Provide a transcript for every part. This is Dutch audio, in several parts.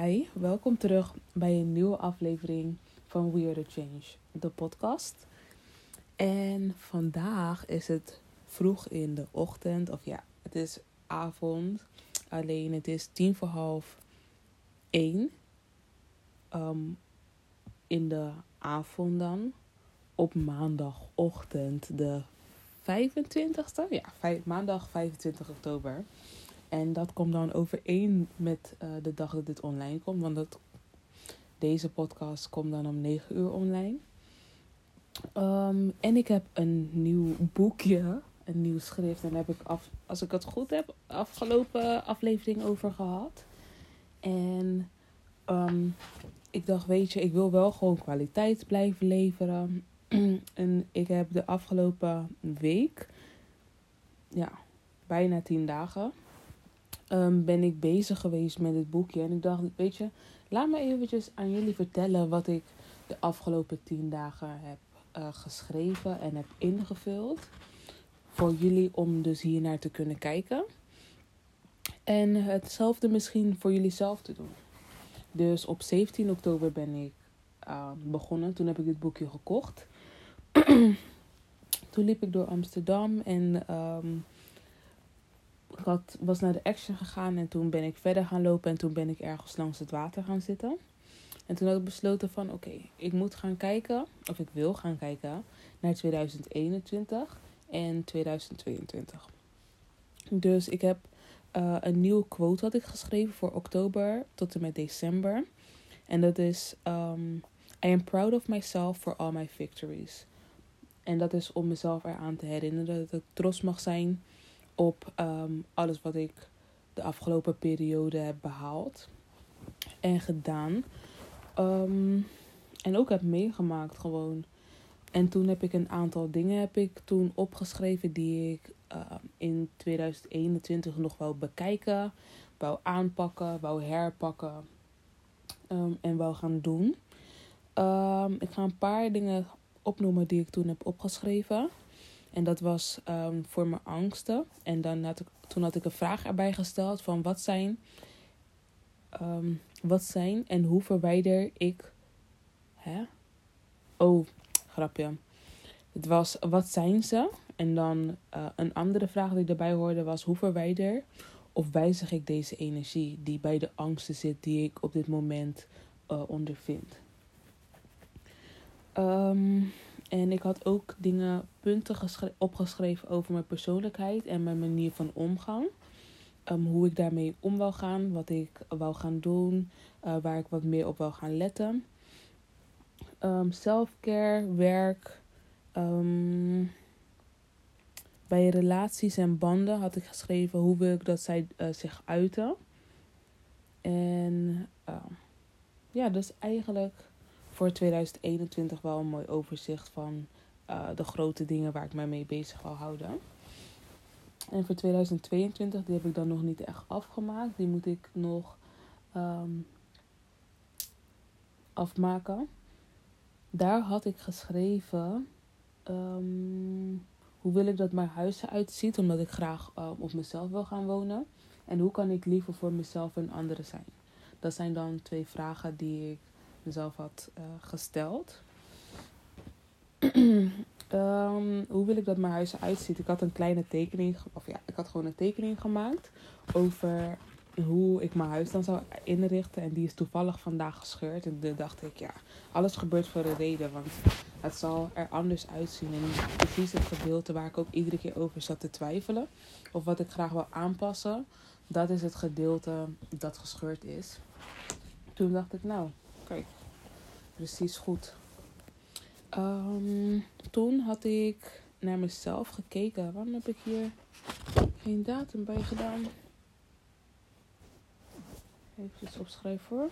Hi, welkom terug bij een nieuwe aflevering van We Are The Change, de podcast. En vandaag is het vroeg in de ochtend, of ja, het is avond. Alleen het is tien voor half één. Ehm, in de avond dan. Op maandagochtend de 25ste. Ja, maandag 25 oktober. En dat komt dan overeen met uh, de dag dat dit online komt. Want dat, deze podcast komt dan om 9 uur online. Um, en ik heb een nieuw boekje, een nieuw schrift. En daar heb ik, af, als ik het goed heb, afgelopen aflevering over gehad. En um, ik dacht, weet je, ik wil wel gewoon kwaliteit blijven leveren. en ik heb de afgelopen week, ja, bijna tien dagen, um, ben ik bezig geweest met het boekje. En ik dacht, weet je, laat me eventjes aan jullie vertellen wat ik de afgelopen tien dagen heb uh, geschreven en heb ingevuld. Voor jullie om dus hier naar te kunnen kijken. En hetzelfde misschien voor jullie zelf te doen. Dus op 17 oktober ben ik uh, begonnen. Toen heb ik dit boekje gekocht. Toen liep ik door Amsterdam en um, ik had, was naar de Action gegaan. En toen ben ik verder gaan lopen en toen ben ik ergens langs het water gaan zitten. En toen had ik besloten van oké, ik moet gaan kijken, of ik wil gaan kijken naar 2021 en 2022. Dus ik heb uh, een nieuwe quote had ik geschreven voor oktober tot en met december. En dat is um, I am proud of myself for all my victories. En dat is om mezelf eraan te herinneren dat ik trots mag zijn op um, alles wat ik de afgelopen periode heb behaald en gedaan. Um, en ook heb meegemaakt gewoon. En toen heb ik een aantal dingen heb ik toen opgeschreven die ik uh, in 2021 nog wou bekijken, wou aanpakken, wou herpakken en wou gaan doen. Ik ga een paar dingen opnoemen die ik toen heb opgeschreven. En dat was um, voor mijn angsten. En dan had ik, toen had ik een vraag erbij gesteld van wat zijn, um, wat zijn en hoe verwijder ik. Hè? Oh, grapje. Het was wat zijn ze? En dan uh, een andere vraag die erbij hoorde was hoe verwijder of wijzig ik deze energie die bij de angsten zit die ik op dit moment uh, ondervind. Um, en ik had ook dingen, punten opgeschreven over mijn persoonlijkheid en mijn manier van omgang. Um, hoe ik daarmee om wou gaan, wat ik wou gaan doen, uh, waar ik wat meer op wou gaan letten. Um, selfcare, werk. Um, bij relaties en banden had ik geschreven hoe wil ik dat zij uh, zich uiten. En ja, dus eigenlijk voor 2021 wel een mooi overzicht van uh, de grote dingen waar ik mij mee bezig wil houden. En voor 2022, die heb ik dan nog niet echt afgemaakt. Die moet ik nog um, afmaken. Daar had ik geschreven um, hoe wil ik dat mijn huis eruit ziet, omdat ik graag uh, op mezelf wil gaan wonen. En hoe kan ik liever voor mezelf en anderen zijn. Dat zijn dan twee vragen die ik mezelf had uh, gesteld. um, hoe wil ik dat mijn huis eruit ziet? Ik had een kleine tekening, of ja, ik had gewoon een tekening gemaakt over hoe ik mijn huis dan zou inrichten. En die is toevallig vandaag gescheurd. En toen dacht ik, ja, alles gebeurt voor een reden. Want het zal er anders uitzien. En precies het gedeelte waar ik ook iedere keer over zat te twijfelen. Of wat ik graag wil aanpassen. Dat is het gedeelte dat gescheurd is. Toen dacht ik, nou, kijk, precies goed. Um, toen had ik naar mezelf gekeken. Waarom heb ik hier geen datum bij gedaan? Even opschrijven voor.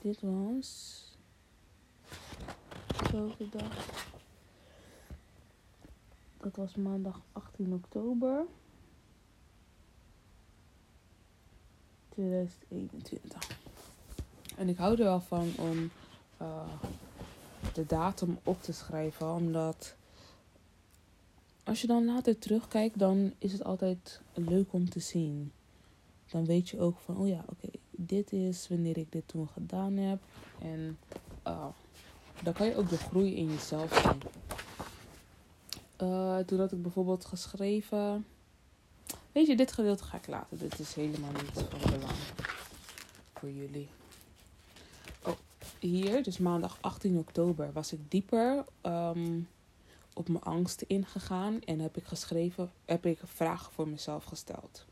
Dit was dezelfde dag. Dat was maandag 18 oktober 2021. En ik hou er wel van om uh, de datum op te schrijven, omdat als je dan later terugkijkt, dan is het altijd leuk om te zien. Dan weet je ook van, oh ja, oké, dit is wanneer ik dit toen gedaan heb. En uh, dan kan je ook de groei in jezelf zien. Uh, toen had ik bijvoorbeeld geschreven. Weet je, dit gedeelte ga ik laten. Dit is helemaal niet van belang voor jullie. Hier, dus maandag 18 oktober, was ik dieper um, op mijn angsten ingegaan. En heb ik geschreven, heb ik vragen voor mezelf gesteld.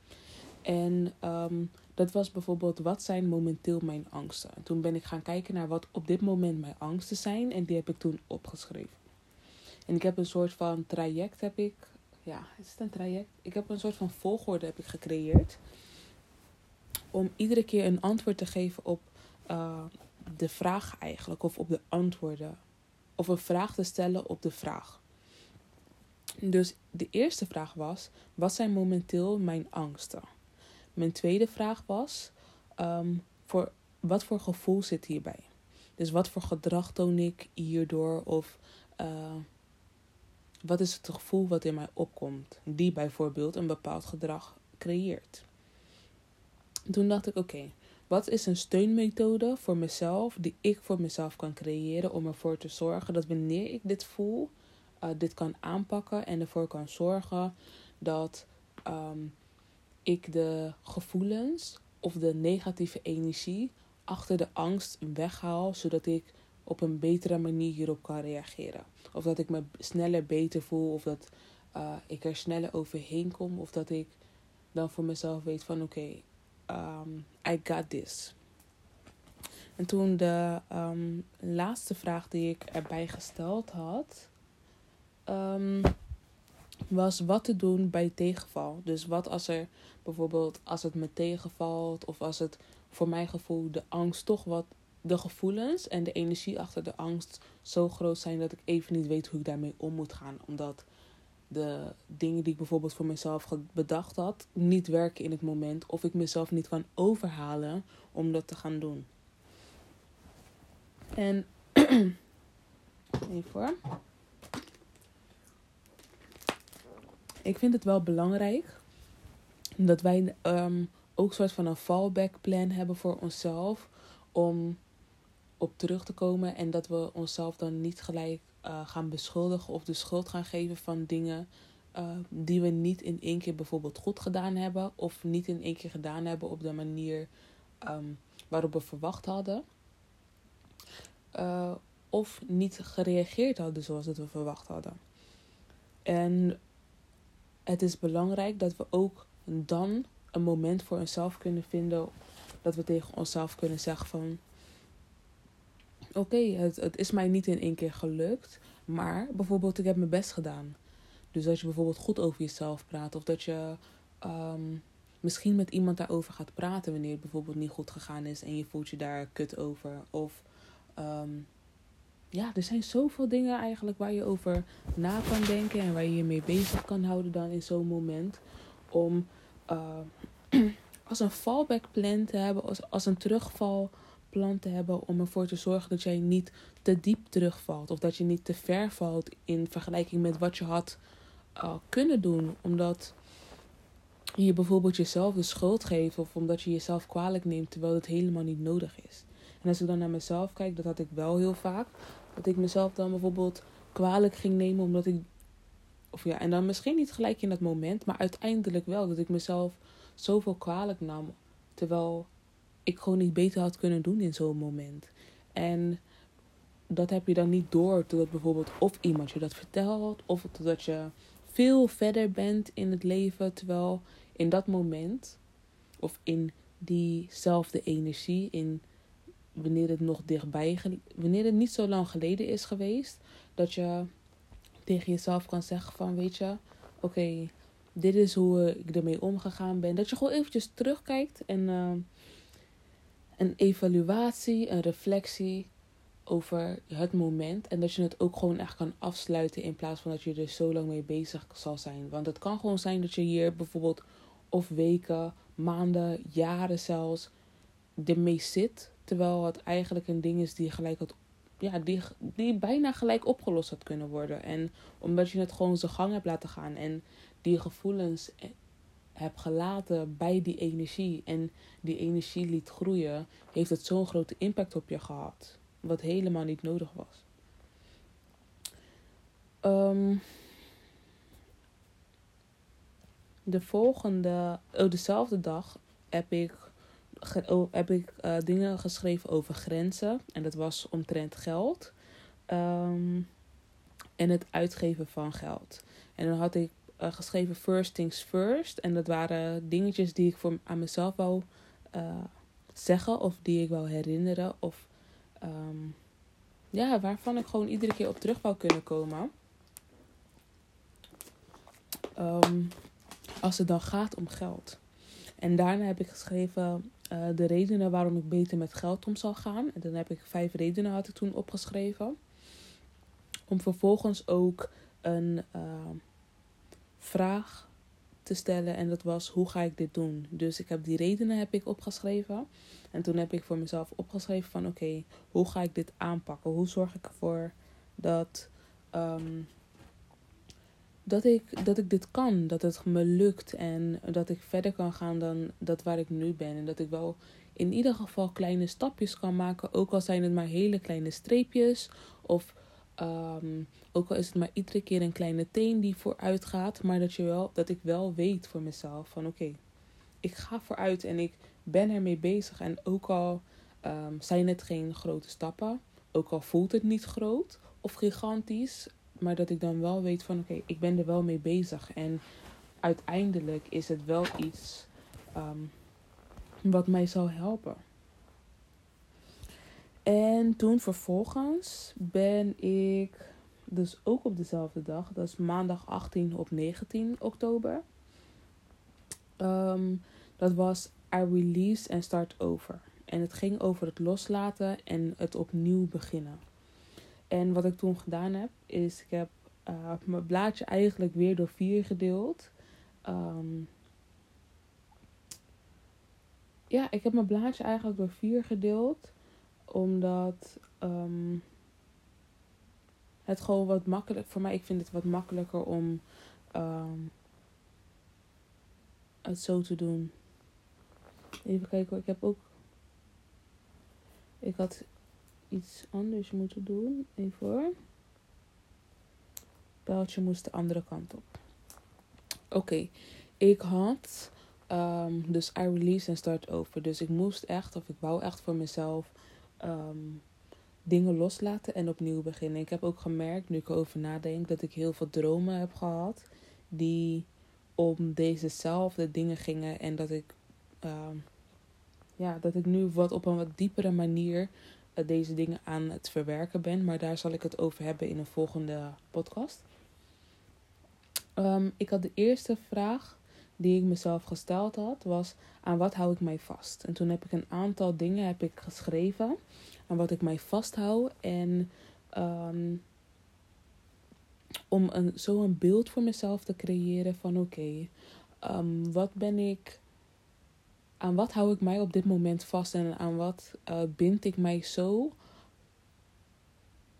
En um, dat was bijvoorbeeld, wat zijn momenteel mijn angsten? En toen ben ik gaan kijken naar wat op dit moment mijn angsten zijn. En die heb ik toen opgeschreven. En ik heb een soort van traject heb ik. Ja, is het een traject? Ik heb een soort van volgorde heb ik gecreëerd. Om iedere keer een antwoord te geven op uh, de vraag eigenlijk. Of op de antwoorden. Of een vraag te stellen op de vraag. Dus de eerste vraag was: wat zijn momenteel mijn angsten? Mijn tweede vraag was: um, voor, wat voor gevoel zit hierbij? Dus wat voor gedrag toon ik hierdoor? Of uh, wat is het gevoel wat in mij opkomt, die bijvoorbeeld een bepaald gedrag creëert? Toen dacht ik: oké, wat is een steunmethode voor mezelf die ik voor mezelf kan creëren om ervoor te zorgen dat wanneer ik dit voel, uh, dit kan aanpakken en ervoor kan zorgen dat um, ik de gevoelens of de negatieve energie achter de angst weghaal, zodat ik op een betere manier hierop kan reageren. Of dat ik me sneller beter voel, of dat uh, ik er sneller overheen kom, of dat ik dan voor mezelf weet van oké, um, I got this. En toen de um, laatste vraag die ik erbij gesteld had, um, was wat te doen bij tegenval. Dus wat als er bijvoorbeeld als het me tegenvalt of als het voor mijn gevoel de angst toch wat de gevoelens en de energie achter de angst zo groot zijn dat ik even niet weet hoe ik daarmee om moet gaan. Omdat de dingen die ik bijvoorbeeld voor mezelf bedacht had, niet werken in het moment. Of ik mezelf niet kan overhalen om dat te gaan doen. En even hoor. Ik vind het wel belangrijk dat wij um, ook soort van een fallback plan hebben voor onszelf om op terug te komen en dat we onszelf dan niet gelijk uh, gaan beschuldigen of de schuld gaan geven van dingen uh, die we niet in één keer bijvoorbeeld goed gedaan hebben of niet in één keer gedaan hebben op de manier um, waarop we verwacht hadden. Uh, of niet gereageerd hadden zoals we verwacht hadden. En het is belangrijk dat we ook dan een moment voor onszelf kunnen vinden. Dat we tegen onszelf kunnen zeggen van... Oké, het, het is mij niet in één keer gelukt. Maar bijvoorbeeld, ik heb mijn best gedaan. Dus dat je bijvoorbeeld goed over jezelf praat. Of dat je um, misschien met iemand daarover gaat praten wanneer het bijvoorbeeld niet goed gegaan is. En je voelt je daar kut over. Of um, ja, er zijn zoveel dingen eigenlijk waar je over na kan denken. En waar je je mee bezig kan houden dan in zo'n moment om uh, als een fallback plan te hebben, als, als een terugvalplan te hebben om ervoor te zorgen dat jij niet te diep terugvalt of dat je niet te ver valt in vergelijking met wat je had uh, kunnen doen, omdat je bijvoorbeeld jezelf de schuld geeft of omdat je jezelf kwalijk neemt terwijl het helemaal niet nodig is. En als ik dan naar mezelf kijk, dat had ik wel heel vaak. Dat ik mezelf dan bijvoorbeeld kwalijk ging nemen omdat ik of ja, en dan misschien niet gelijk in dat moment, maar uiteindelijk wel. Dat ik mezelf zoveel kwalijk nam. Terwijl ik gewoon niet beter had kunnen doen in zo'n moment. En dat heb je dan niet door totdat bijvoorbeeld of iemand je dat vertelt, of totdat je veel verder bent in het leven. Terwijl in dat moment, of in diezelfde energie, in wanneer het nog dichtbij, wanneer het niet zo lang geleden is geweest, dat je tegen jezelf kan zeggen van weet je, oké, dit is hoe ik ermee omgegaan ben. Dat je gewoon eventjes terugkijkt en uh, een evaluatie, een reflectie over het moment. En dat je het ook gewoon echt kan afsluiten in plaats van dat je er zo lang mee bezig zal zijn. Want het kan gewoon zijn dat je hier bijvoorbeeld of weken, maanden, jaren zelfs ermee zit. Terwijl het eigenlijk een ding is die gelijk had ja, die, die bijna gelijk opgelost had kunnen worden. En omdat je het gewoon zijn gang hebt laten gaan en die gevoelens heb gelaten bij die energie en die energie liet groeien, heeft het zo'n grote impact op je gehad. Wat helemaal niet nodig was. Um, de volgende, oh, dezelfde dag heb ik, oh, heb ik uh, dingen geschreven over grenzen. En dat was omtrent geld. Um, en het uitgeven van geld. En dan had ik uh, geschreven First Things First. En dat waren dingetjes die ik voor, aan mezelf wou uh, zeggen. Of die ik wou herinneren. Of um, ja, waarvan ik gewoon iedere keer op terug wou kunnen komen. Um, als het dan gaat om geld. En daarna heb ik geschreven uh, de redenen waarom ik beter met geld om zal gaan. En dan heb ik vijf redenen had ik toen opgeschreven. Om vervolgens ook een vraag te stellen. En dat was, hoe ga ik dit doen? Dus ik heb die redenen heb ik opgeschreven. En toen heb ik voor mezelf opgeschreven van, oké, hoe ga ik dit aanpakken? Hoe zorg ik ervoor dat... Um, dat ik, dat ik dit kan, dat het me lukt en dat ik verder kan gaan dan dat waar ik nu ben. En dat ik wel in ieder geval kleine stapjes kan maken, ook al zijn het maar hele kleine streepjes. Of um, ook al is het maar iedere keer een kleine teen die vooruit gaat, maar dat, je wel, dat ik wel weet voor mezelf van oké, ik ga vooruit en ik ben ermee bezig. En ook al um, zijn het geen grote stappen, ook al voelt het niet groot of gigantisch, maar dat ik dan wel weet van oké, ik ben er wel mee bezig. En uiteindelijk is het wel iets um, wat mij zal helpen. En toen vervolgens ben ik dus ook op dezelfde dag, dat is maandag 18 op 19 oktober. Um, dat was I release and start over. En het ging over het loslaten en het opnieuw beginnen. En wat ik toen gedaan heb, is ik heb uh, mijn blaadje eigenlijk weer door vier gedeeld. Um, ja, ik heb mijn blaadje eigenlijk door vier gedeeld. Omdat um, het gewoon wat makkelijk... Voor mij, ik vind het wat makkelijker om um, het zo te doen. Even kijken. Ik heb ook... Ik had iets anders moeten doen. Even hoor. Pijltje moest de andere kant op. Oké, ik had um, dus I release en start over. Dus ik moest echt, of ik wou echt voor mezelf um, dingen loslaten en opnieuw beginnen. Ik heb ook gemerkt, nu ik erover nadenk, dat ik heel veel dromen heb gehad die om dezezelfde dingen gingen en dat ik, um, ja, dat ik nu wat op een wat diepere manier uh, deze dingen aan het verwerken ben. Maar daar zal ik het over hebben in een volgende podcast. Um, ik had de eerste vraag die ik mezelf gesteld had, was aan wat hou ik mij vast? En toen heb ik een aantal dingen heb ik geschreven aan wat ik mij vasthoud. En um, om een, zo een beeld voor mezelf te creëren van oké, um, wat ben ik, aan wat hou ik mij op dit moment vast en aan wat uh, bind ik mij zo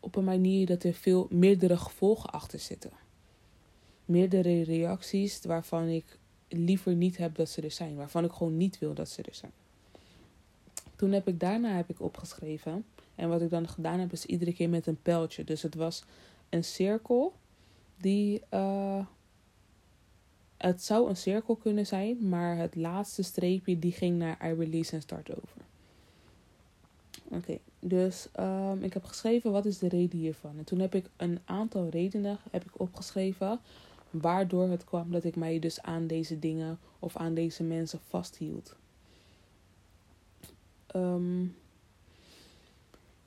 op een manier dat er veel meerdere gevolgen achter zitten meerdere reacties waarvan ik liever niet heb dat ze er zijn. Waarvan ik gewoon niet wil dat ze er zijn. Toen heb ik daarna heb ik opgeschreven. En wat ik dan gedaan heb is iedere keer met een pijltje. Dus het was een cirkel die... Uh, het zou een cirkel kunnen zijn, maar het laatste streepje die ging naar I release en start over. Oké, dus um, ik heb geschreven wat is de reden hiervan. En toen heb ik een aantal redenen heb ik opgeschreven waardoor het kwam dat ik mij dus aan deze dingen of aan deze mensen vasthield. Um,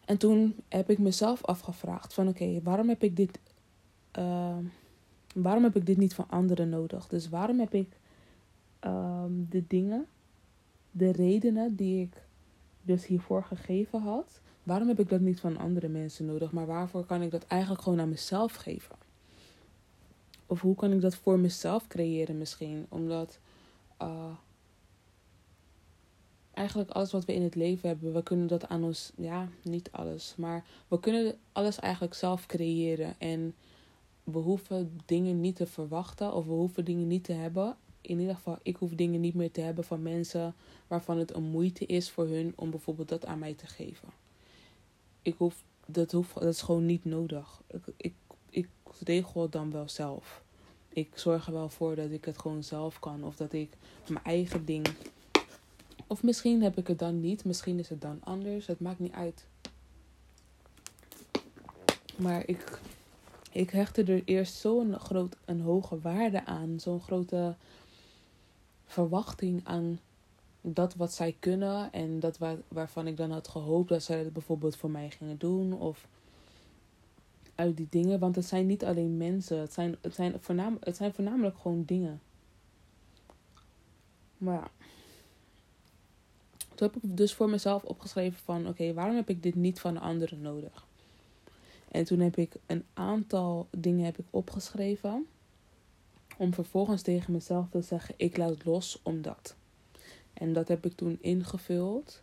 en toen heb ik mezelf afgevraagd van oké, waarom heb ik dit uh, waarom heb ik dit niet van anderen nodig? Dus waarom heb ik um, de dingen, de redenen die ik dus hiervoor gegeven had, waarom heb ik dat niet van andere mensen nodig? Maar waarvoor kan ik dat eigenlijk gewoon aan mezelf geven? Of hoe kan ik dat voor mezelf creëren misschien? Omdat uh, eigenlijk alles wat we in het leven hebben, we kunnen dat aan ons, ja, niet alles, maar we kunnen alles eigenlijk zelf creëren. En we hoeven dingen niet te verwachten of we hoeven dingen niet te hebben in ieder geval, ik hoef dingen niet meer te hebben van mensen waarvan het een moeite is voor hun om bijvoorbeeld dat aan mij te geven. Ik hoef, dat, hoef, dat is gewoon niet nodig. Ik, ik regel het dan wel zelf. Ik zorg er wel voor dat ik het gewoon zelf kan. Of dat ik mijn eigen ding. Of misschien heb ik het dan niet. Misschien is het dan anders. Het maakt niet uit. Maar ik, ik hechtte er eerst zo'n groot, een hoge waarde aan. Zo'n grote verwachting aan dat wat zij kunnen. En dat waar, waarvan ik dan had gehoopt dat zij het bijvoorbeeld voor mij gingen doen. Of uit die dingen. Want het zijn niet alleen mensen. Het zijn, het zijn, voornamelijk, het zijn voornamelijk gewoon dingen. Maar ja. Toen heb ik dus voor mezelf opgeschreven van... Oké, waarom heb ik dit niet van de anderen nodig? En toen heb ik een aantal dingen heb ik opgeschreven. Om vervolgens tegen mezelf te zeggen: ik laat los omdat. En dat heb ik toen ingevuld.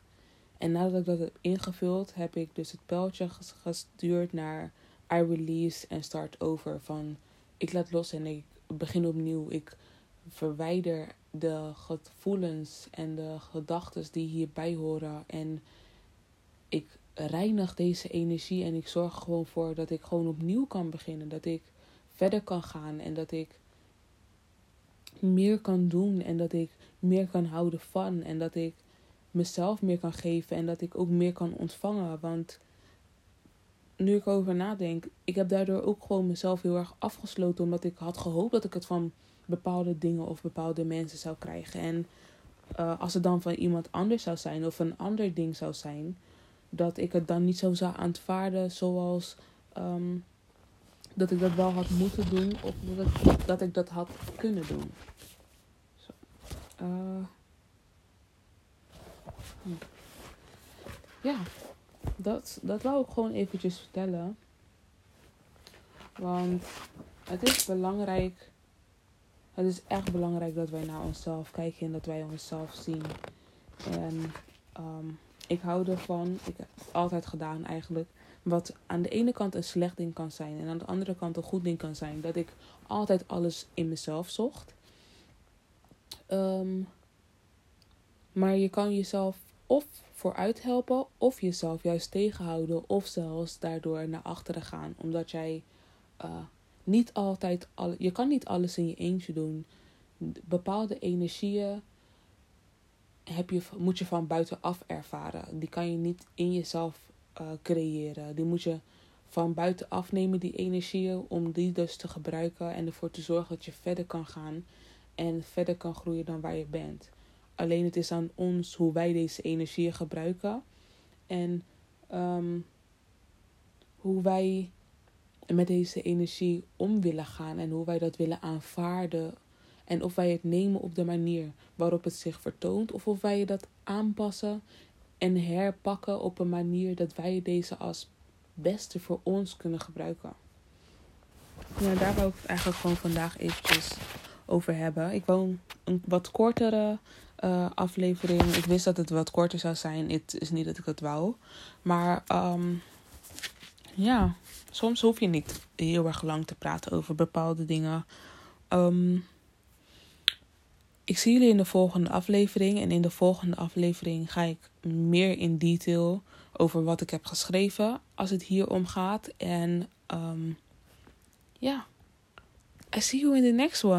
En nadat ik dat heb ingevuld, heb ik dus het pijltje gestuurd naar I release en start over. Van ik laat los en ik begin opnieuw. Ik verwijder de gevoelens en de gedachten die hierbij horen. En ik reinig deze energie en ik zorg gewoon voor dat ik gewoon opnieuw kan beginnen. Dat ik verder kan gaan en dat ik meer kan doen en dat ik meer kan houden van en dat ik mezelf meer kan geven en dat ik ook meer kan ontvangen. Want nu ik over nadenk, ik heb daardoor ook gewoon mezelf heel erg afgesloten omdat ik had gehoopt dat ik het van bepaalde dingen of bepaalde mensen zou krijgen. En uh, als het dan van iemand anders zou zijn of een ander ding zou zijn, dat ik het dan niet zo zou aanvaarden zoals um, dat ik dat wel had moeten doen of dat ik dat, ik dat had kunnen doen. Zo. Uh, ja, dat, dat wou ik gewoon eventjes vertellen. Want het is belangrijk. Het is echt belangrijk dat wij naar onszelf kijken en dat wij onszelf zien. En um, ik hou ervan, ik heb het altijd gedaan eigenlijk, wat aan de ene kant een slecht ding kan zijn en aan de andere kant een goed ding kan zijn. Dat ik altijd alles in mezelf zocht. Um, maar je kan jezelf of vooruit helpen, of jezelf juist tegenhouden, of zelfs daardoor naar achteren gaan. Omdat jij uh, niet altijd, al, je kan niet alles in je eentje doen. Bepaalde energieën heb je, moet je van buitenaf ervaren. Die kan je niet in jezelf uh, creëren. Die moet je van buitenaf nemen, die energieën, om die dus te gebruiken en ervoor te zorgen dat je verder kan gaan en verder kan groeien dan waar je bent. Alleen het is aan ons hoe wij deze energieën gebruiken en um, hoe wij met deze energie om willen gaan en hoe wij dat willen aanvaarden en of wij het nemen op de manier waarop het zich vertoont, of of wij dat aanpassen en herpakken op een manier dat wij deze als beste voor ons kunnen gebruiken. Ja, daar wil ik het eigenlijk gewoon vandaag eventjes over hebben. Ik wil een wat kortere uh, aflevering. Ik wist dat het wat korter zou zijn. Het is niet dat ik het wou. Maar um, ja, soms hoef je niet heel erg lang te praten over bepaalde dingen. Um, ik zie jullie in de volgende aflevering. En in de volgende aflevering ga ik meer in detail over wat ik heb geschreven als het hier om gaat. En um, ja, I see you in the next one.